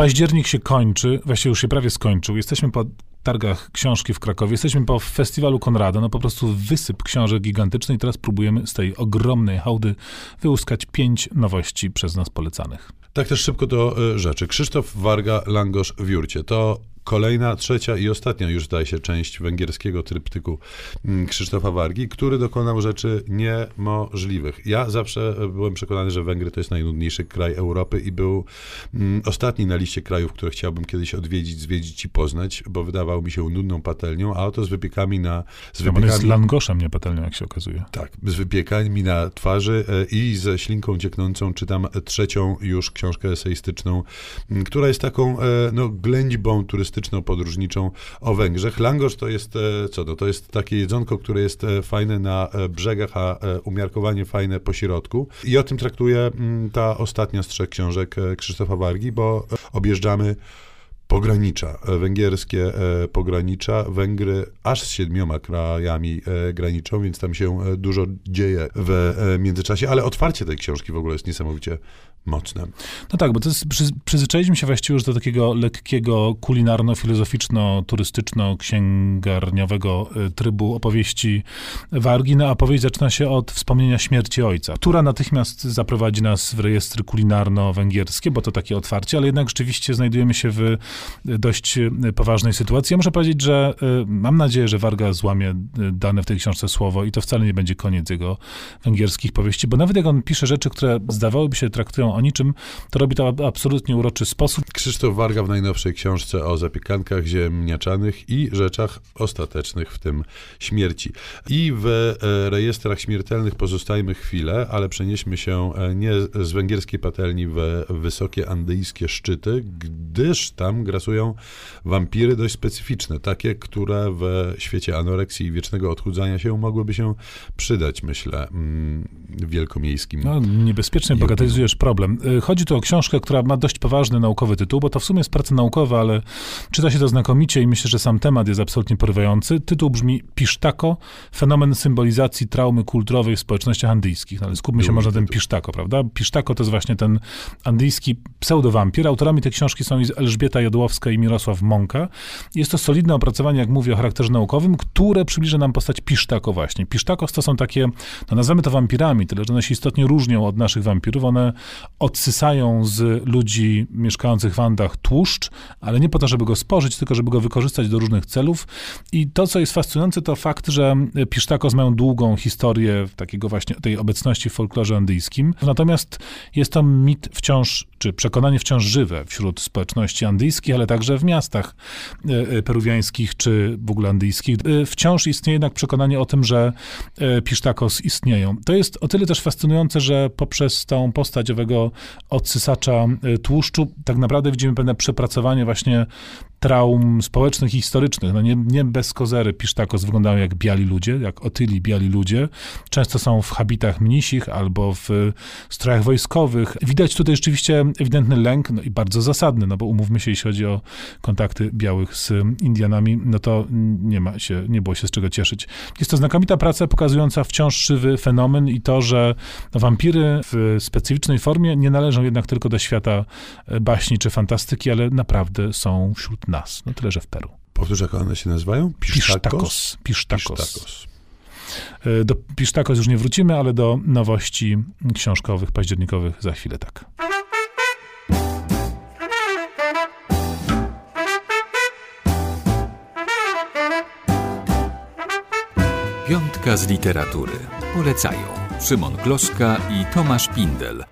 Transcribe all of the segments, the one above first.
Październik się kończy, właściwie już się prawie skończył. Jesteśmy po targach książki w Krakowie, jesteśmy po festiwalu Konrada, no po prostu wysyp książek gigantyczny i teraz próbujemy z tej ogromnej hałdy wyłuskać pięć nowości przez nas polecanych. Tak też szybko do e, rzeczy. Krzysztof Warga Langosz w Jurcie. To kolejna, trzecia i ostatnia już zdaje się część węgierskiego tryptyku mm, Krzysztofa Wargi, który dokonał rzeczy niemożliwych. Ja zawsze byłem przekonany, że Węgry to jest najnudniejszy kraj Europy i był mm, ostatni na liście krajów, które chciałbym kiedyś odwiedzić, zwiedzić i poznać, bo wydawał mi się nudną patelnią, a oto z wypiekami na... Z wypiekami, jest langoszem, nie patelnią, jak się okazuje. Tak, z wypiekami na twarzy e, i ze ślinką cieknącą czytam trzecią już książkę eseistyczną, mm, która jest taką e, no, ględźbą turystyczną turystyczno-podróżniczą o Węgrzech. Langosz to jest, e, co to? To jest takie jedzonko, które jest e, fajne na e, brzegach, a umiarkowanie fajne po środku. I o tym traktuje mm, ta ostatnia z trzech książek Krzysztofa Wargi, bo objeżdżamy pogranicza, węgierskie pogranicza. Węgry aż z siedmioma krajami graniczą, więc tam się dużo dzieje w międzyczasie, ale otwarcie tej książki w ogóle jest niesamowicie mocne. No tak, bo to jest, przy, przyzwyczailiśmy się właściwie już do takiego lekkiego kulinarno-filozoficzno-turystyczno-księgarniowego trybu opowieści Wargi. No, a opowieść zaczyna się od wspomnienia śmierci ojca, która natychmiast zaprowadzi nas w rejestry kulinarno-węgierskie, bo to takie otwarcie, ale jednak rzeczywiście znajdujemy się w dość y, poważnej sytuacji. Ja muszę powiedzieć, że y, mam nadzieję, że Warga złamie dane w tej książce słowo i to wcale nie będzie koniec jego węgierskich powieści, bo nawet jak on pisze rzeczy, które zdawałyby się traktują o niczym, to robi to w absolutnie uroczy sposób. Krzysztof Warga w najnowszej książce o zapiekankach ziemniaczanych i rzeczach ostatecznych, w tym śmierci. I w e, rejestrach śmiertelnych pozostajmy chwilę, ale przenieśmy się e, nie z węgierskiej patelni w wysokie andyjskie szczyty, gdyż tam grasują wampiry dość specyficzne, takie, które w świecie anoreksji i wiecznego odchudzania się mogłyby się przydać, myślę, mm, wielkomiejskim. No, niebezpiecznie bagatelizujesz problem. Y, chodzi tu o książkę, która ma dość poważny naukowy tytuł, bo to w sumie jest praca naukowa, ale czyta się to znakomicie i myślę, że sam temat jest absolutnie porywający. Tytuł brzmi Pisztako, fenomen symbolizacji traumy kulturowej w społecznościach andyjskich. No, ale skupmy się może na tym Pisztako, prawda? Pisztako to jest właśnie ten andyjski pseudowampir. Autorami tej książki są Elżbieta Jodłowska i Mirosław Mąka. Jest to solidne opracowanie, jak mówię, o charakterze naukowym, które przybliża nam postać Pisztako właśnie. Pisztakos to są takie, no nazwijmy to wampirami, tyle że one się istotnie różnią od naszych wampirów. One odsysają z ludzi mieszkających w Andach tłuszcz, ale nie po to, żeby go spożyć, tylko żeby go wykorzystać do różnych celów. I to, co jest fascynujące, to fakt, że pisztakos mają długą historię takiego właśnie tej obecności w folklorze andyjskim. Natomiast jest to mit wciąż, czy przekonanie wciąż żywe wśród społeczności ale także w miastach e, e, peruwiańskich, czy w ogóle andyjskich. E, wciąż istnieje jednak przekonanie o tym, że pisztakos istnieją. To jest o tyle też fascynujące, że poprzez tą postać owego odsysacza y, tłuszczu, tak naprawdę widzimy pewne przepracowanie właśnie traum społecznych i historycznych. No nie, nie bez kozery Pisztakos wyglądają jak biali ludzie, jak otyli biali ludzie. Często są w habitach mnisich albo w strojach wojskowych. Widać tutaj rzeczywiście ewidentny lęk, no i bardzo zasadny, no bo umówmy się, jeśli chodzi o kontakty białych z Indianami, no to nie ma się, nie było się z czego cieszyć. Jest to znakomita praca pokazująca wciąż żywy fenomen i to, że wampiry w specyficznej formie nie należą jednak tylko do świata baśni czy fantastyki, ale naprawdę są wśród nas. No tyle, że w Peru. Powtórz, jak one się nazywają? Pisztakos. Pisztakos. Pisztakos. E, do Pisztakos już nie wrócimy, ale do nowości książkowych, październikowych za chwilę tak. Piątka z literatury. Polecają Szymon Gloszka i Tomasz Pindel.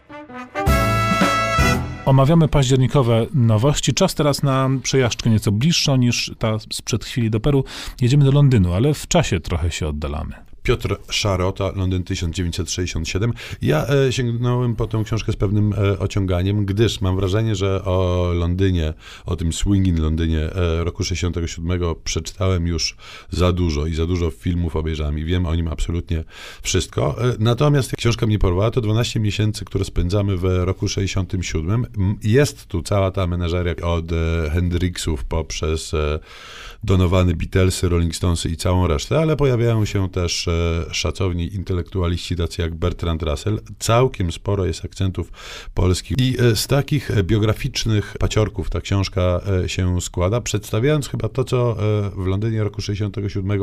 Omawiamy październikowe nowości. Czas teraz na przejażdżkę nieco bliższą niż ta sprzed chwili do Peru. Jedziemy do Londynu, ale w czasie trochę się oddalamy. Piotr Szarota, Londyn 1967. Ja e, sięgnąłem po tę książkę z pewnym e, ociąganiem, gdyż mam wrażenie, że o Londynie, o tym swinging Londynie e, roku 67 przeczytałem już za dużo i za dużo filmów obejrzałem i wiem o nim absolutnie wszystko. Natomiast książka mnie porwała, to 12 miesięcy, które spędzamy w roku 67. Jest tu cała ta menażeria od Hendrixów poprzez Donowany, Beatlesy, Rolling Stonesy i całą resztę, ale pojawiają się też szacowni intelektualiści, tacy jak Bertrand Russell. Całkiem sporo jest akcentów polskich. I z takich biograficznych paciorków ta książka się składa, przedstawiając chyba to, co w Londynie roku 67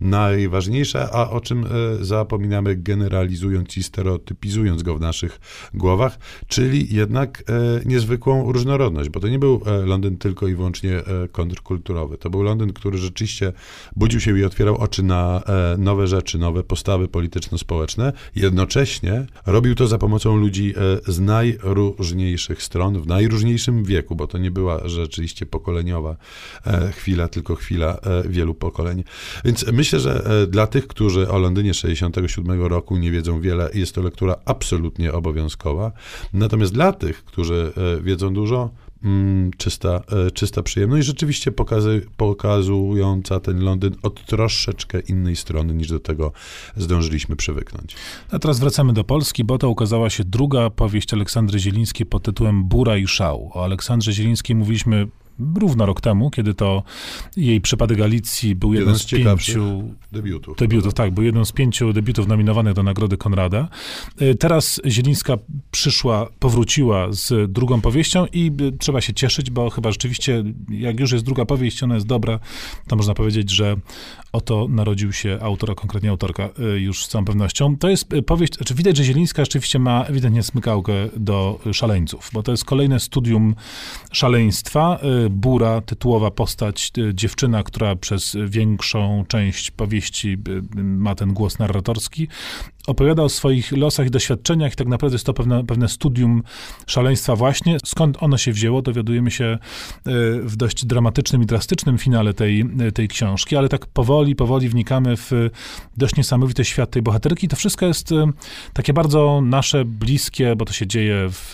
najważniejsze, a o czym zapominamy generalizując i stereotypizując go w naszych głowach, czyli jednak niezwykłą różnorodność, bo to nie był Londyn tylko i wyłącznie kontrkulturowy. To był Londyn, który rzeczywiście budził się i otwierał oczy na e, nowe rzeczy, nowe postawy polityczno-społeczne. Jednocześnie robił to za pomocą ludzi e, z najróżniejszych stron, w najróżniejszym wieku, bo to nie była rzeczywiście pokoleniowa e, chwila, tylko chwila wielu pokoleń. Więc myślę, że dla tych, którzy o Londynie 67 roku nie wiedzą wiele, jest to lektura absolutnie obowiązkowa. Natomiast dla tych, którzy wiedzą dużo, mm, czysta, e, czysta przyjemność, rzeczywiście pokazy, pokazująca ten Londyn od troszeczkę innej strony, niż do tego zdążyliśmy przywyknąć. A teraz wracamy do Polski, bo to ukazała się druga powieść Aleksandry Zielińskiej pod tytułem Bura i Szał. O Aleksandrze Zielińskiej mówiliśmy równo rok temu, kiedy to jej przypadek Galicji był jeden, jeden z, z pięciu debiutów. Debiutów, tak, był jeden z pięciu debiutów nominowanych do Nagrody Konrada. E, teraz Zielińska przyszła, powróciła z drugą powieścią i e, trzeba się cieszyć, bo chyba rzeczywiście, jak już jest druga powieść, ona jest dobra, to można powiedzieć, że oto narodził się autor, a konkretnie autorka e, już z całą pewnością. To jest powieść, znaczy widać, że Zielińska rzeczywiście ma ewidentnie smykałkę do szaleńców, bo to jest kolejne studium szaleństwa, Bura, tytułowa postać, y, dziewczyna, która przez większą część powieści y, ma ten głos narratorski, opowiada o swoich losach i doświadczeniach i tak naprawdę jest to pewne, pewne studium szaleństwa właśnie. Skąd ono się wzięło, dowiadujemy się e, w dość dramatycznym i drastycznym finale tej, tej książki, ale tak powoli, powoli wnikamy w dość niesamowity świat tej bohaterki. To wszystko jest e, takie bardzo nasze, bliskie, bo to się dzieje w,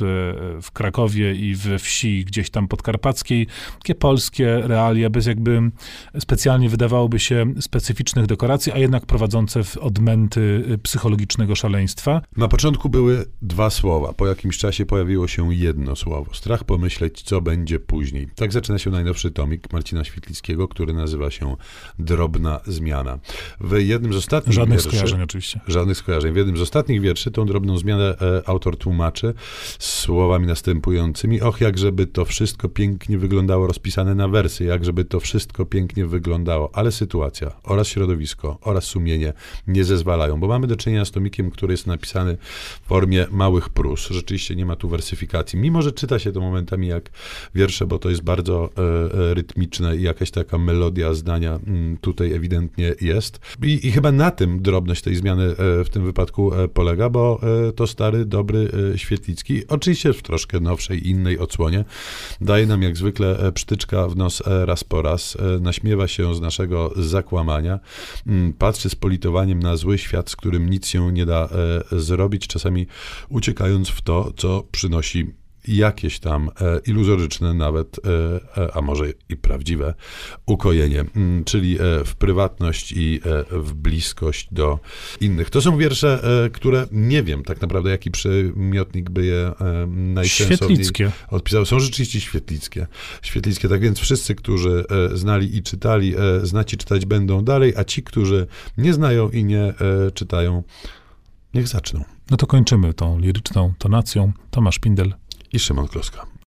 w Krakowie i we wsi gdzieś tam podkarpackiej. Takie polskie realia, bez jakby specjalnie wydawałoby się specyficznych dekoracji, a jednak prowadzące w odmęty psychologiczne psychologicznego szaleństwa. Na początku były dwa słowa, po jakimś czasie pojawiło się jedno słowo. Strach pomyśleć, co będzie później. Tak zaczyna się najnowszy tomik Marcina Świetlickiego, który nazywa się Drobna Zmiana. W jednym z ostatnich Żadnych wierszy, skojarzeń oczywiście. Żadnych skojarzeń. W jednym z ostatnich wierszy tą drobną zmianę e, autor tłumaczy słowami następującymi. Och, jak żeby to wszystko pięknie wyglądało rozpisane na wersy, jak żeby to wszystko pięknie wyglądało, ale sytuacja oraz środowisko oraz sumienie nie zezwalają, bo mamy do czynienia z tomikiem, który jest napisany w formie małych prus. Rzeczywiście nie ma tu wersyfikacji, mimo że czyta się to momentami jak wiersze, bo to jest bardzo e, e rytmiczne i jakaś taka melodia zdania m, mm, tutaj ewidentnie jest. I, I, chyba na tym drobność tej zmiany e, w tym wypadku e, polega, bo e, to stary, dobry e, Świetlicki, oczywiście w troszkę nowszej, innej odsłonie, daje nam jak zwykle psztyczka w nos raz po raz, naśmiewa się z naszego zakłamania, mm, patrzy z politowaniem na zły świat, z którym nic się nie da e, zrobić, czasami uciekając w to, co przynosi jakieś tam e, iluzoryczne nawet, e, a może i prawdziwe ukojenie, mm, czyli w prywatność i w bliskość do innych. To są wiersze, które nie wiem tak naprawdę, jaki przymiotnik by je najsensowniej odpisał. Są rzeczywiście świetlickie. Świetlickie, tak więc wszyscy, którzy znali i czytali, znać i czytać będą dalej, a ci, którzy nie znają i nie czytają, Niech zaczną. No to kończymy tą liryczną tonacją. Tomasz Pindel i Szymon Kloska.